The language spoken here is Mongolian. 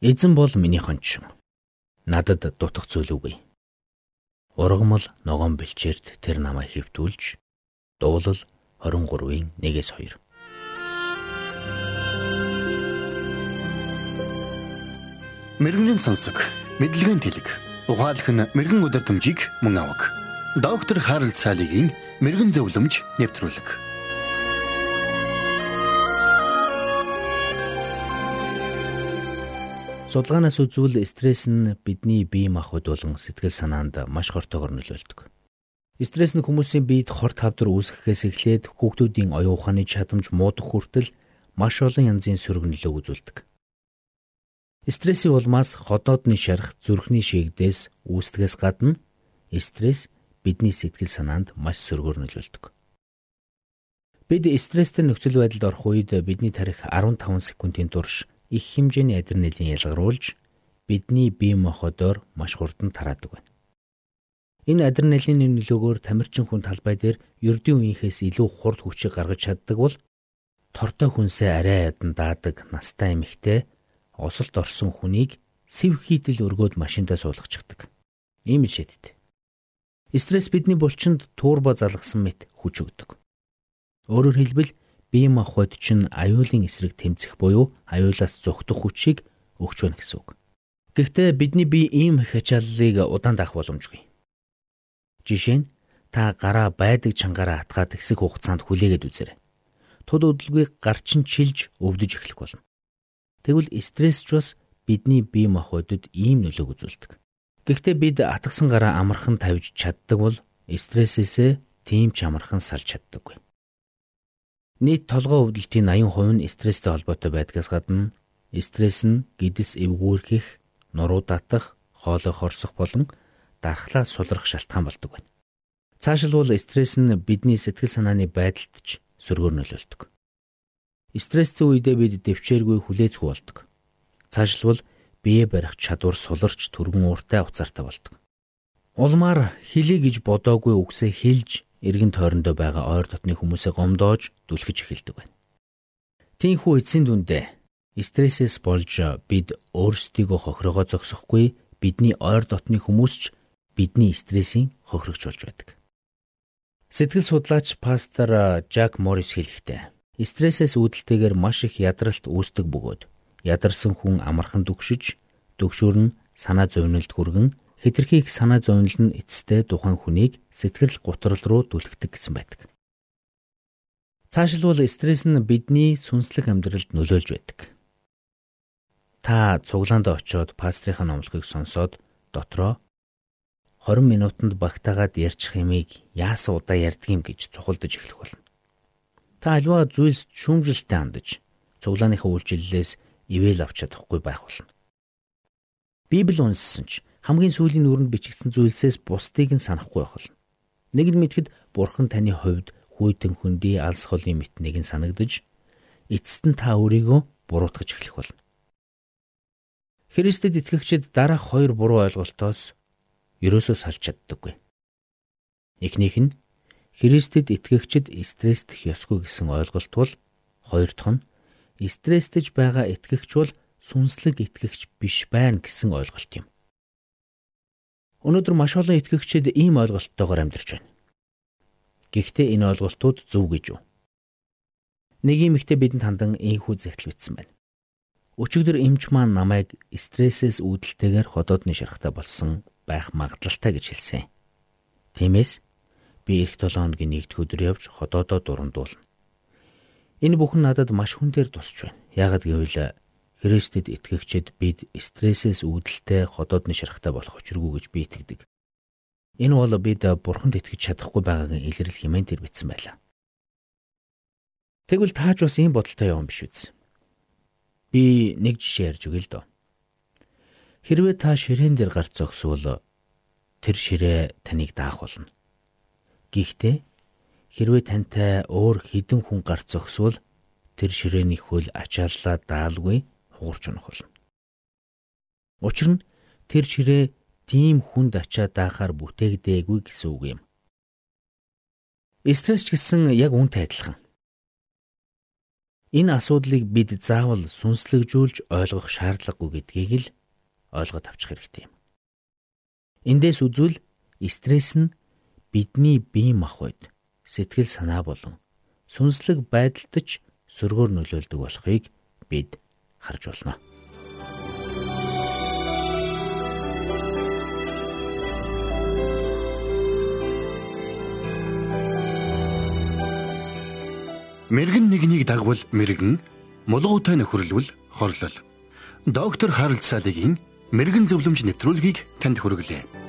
Эзэн бол миний хончин. Надад дутах зүйл үгүй. Ургамал ногоон бэлчээрд тэр намайг хөвтүүлж дуулал 23-ийн 1-2 Мэргэний сонсог, мэдлэгийн тэлэг. Ухаалх нь мэрэгэн өдөр төмжийг мөн авах. Доктор Харалт цаалогийн мэрэгэн зөвлөмж нэвтрүүлэг. Судалгаанаас үзвэл стресс нь бидний бие махбод болон сэтгэл санаанд маш хортойгоор нөлөөлдөг. Стресс нь хүмүүсийн биед хорт хавдар үүсгэхээс эхлээд хүүхдүүдийн оюун ухааны чадамж муудах хүртэл маш олон янзын сөрөг нөлөөг үзүүлдэг. Стрессийн улмаас ходоодны шарах зүрхний шигдээс үүсдгээс гадна стресс бидний сэтгэл санаанд маш сөргөөр нөлөөлдөг. Бид стресстэй нөхцөл байдалд орох үед бидний тарих 15 секундын турш их хэмжээний адреналин ялгаруулж бидний бие махбодоор маш хурдан тараадаг байна. Энэ адреналины нөлөөгөөр тамирчин хүн талбай дээр ердийн үеийнхээс илүү хурд хүчийг гаргаж чаддаг бол тортой хүнсээ арай ядан даадаг настай эмэгтэй осолд орсон хүнийг сэв хийдэл өргөөд машиндаа суулгачихдаг. Ийм шийдтэй. Стресс бидний булчинд туурба залгасан мэт хүч өгдөг. Өөрөөр хэлбэл бие махбод чинь аюулын эсрэг тэмцэх буюу аюулаас зогтох хүчийг өгч байна гэсэн үг. Гэхдээ бидний бие ийм их ачааллыг удаан даах боломжгүй. Жишээ нь та гараа байдаг чангаараа атгаад хэсэг хугацаанд хүлээгээд үзээрэй. Туд удалгүй гарчин чилж өвдөж эхлэх болно. Тэгвэл стресс ч бас бидний бие махбодод ийм нөлөөг үзүүлдэг. Гэхдээ бид атгсан гараа амархан тавьж чаддаг бол стрессээсээ тийм ч амархан салж чаддаггүй. Нийт толгой өвдөлтийн 80% нь стресстэй холбоотой байдгаас гадна стресс нь гэдэс эвгүүрхэх, нуруу татах, хоолой хорсох болон дархлаа сулрах шалтгаан болдог байна. Цаашилбал стресс нь бидний сэтгэл санааны байдалд ч сөргөөр нөлөөлдөг. Стресстэй үедээ бид дэвчээргүй хүлээцгүй болдог. Цаашилбал бие барих чадвар суларч түргэн ууртай уцаартай болдог. Улмаар хилий гэж бодоогүй үгсээ хэлж эргэн тойрондоо байгаа ойр дотны хүмүүсээ гомдоож дүлхэж эхэлдэг байна. Тинхүү эцсийн дүндээ стрессээс болж бид өөрсдийгөө хохирогоо зогсохгүй бидний ойр дотны хүмүүс ч бидний стрессийн хохирогч болж байдаг. Сэтгэл судлаач пастор Жак Моррис хэлэхдээ стрессээс үүдэлтэйгээр маш их ядралт үүсдэг бөгөөд ядарсан хүн амархан дүгшиж дүгшүүр нь санаа зовнилд хүргэн хэтэрхий их санаа зовнил нь эцэстээ тухайн хүнийг сэтгэл гутрал руу түлхдэг гэсэн байдаг. Цаашилбал стресс нь бидний сүнслэг амьдралд нөлөөлж байдаг. Та цуглаанд очиод пастрийнхаа номлогыг сонсоод дотроо 20 минутанд багтаагаад ярьчих юмыг яасан удаа ярьдгийм гэж цухалдаж эхлэх болно. Та альва зүйлс шүүмжлэлтэй хандаж цуглааныхаа үйлчлэлээс ивэл авч чадахгүй байх болно. Библи унссан ч хамгийн сүүлийн нүрэнд бичигдсэн зүйлсээс бусдыг нь санахгүй байх болно. Нэг нь мэдхэд Бурхан таны хувьд хүйтэн хөндөй алс холын мэтнийг нь санагдаж эцэст нь та өөрийгөө буруутгаж эхлэх болно. Христэд итгэгчид дараах хоёр буруу ойлголтоос ерөөсөө салж чаддаггүй. Эхнийх нь Христэд итгэгчид стресстэх ёсгүй гэсэн ойлголт бол хоёр дахь нь стресстэж байгаа итгэгч бол сүнслэг итгэгч биш байна гэсэн ойлголт юм. Өнөөдөр маш олон итгэгчид ийм ойлголттойгоор амьдарч байна. Гэхдээ энэ ойлголтууд зөв гэж үү? Нэг юм ихтэй бидэнд хандан ийхүү зэгтэл бичсэн байна. Өчигдөр эмч маань намайг стрессээс үүдэлтэйгээр ходоодны шарахтай болсон байх магадлалтай гэж хэлсэн. Тиймээс би эх 7 хоногийн нэгд өдөр явж ходоодоо дурандуулна. Энэ бүхэн надад маш хүн дээр тусч байна. Яагад гэвэл Христэд итгэгчид бид стрессээс үүдэлтэй ходоодны шарахтай болох учиргүй гэж би итгэдэг. Энэ бол бид бурханд итгэж чадахгүй байгаагийн илрэл хэмээн тэр бичсэн байлаа. Тэгвэл тааж бас ийм бодолтой явсан биш үз. Би нэг жишээ ярьж өгье л доо. Хэрвээ та ширээн дээр гарч зогсвол тэр ширээ таныг даах болно. Гэхдээ хэрвээ тантай өөр хідэн хүн гарч зогсвол тэр ширээний хөл ачааллаа даалгүй хугарч унах болно. Учир нь тэр ширээ тийм хүнд ачаа даахаар бүтээгдээгүй гэсэн үг юм. Стресс ч гэсэн яг үүнтэй адилхан. Энэ асуудлыг бид заавал сүнслэгжүүлж ойлгох шаардлагагүй гэдгийг л ойлгоод авчих хэрэгтэй юм. Эндээс үзвэл стресс нь бидний бие махбод сэтгэл санаа болон сүнслэг байдалд ч сөргөөр нөлөөлдөг болохыг бид харж байна. Мэргэн нэгнийг дагвал мэргэн, мулгуутай нөхөрлөл хорлол. Доктор Харалт Салигийн мэрэгэн зөвлөмж нэвтрүүлгийг танд хүргэлээ.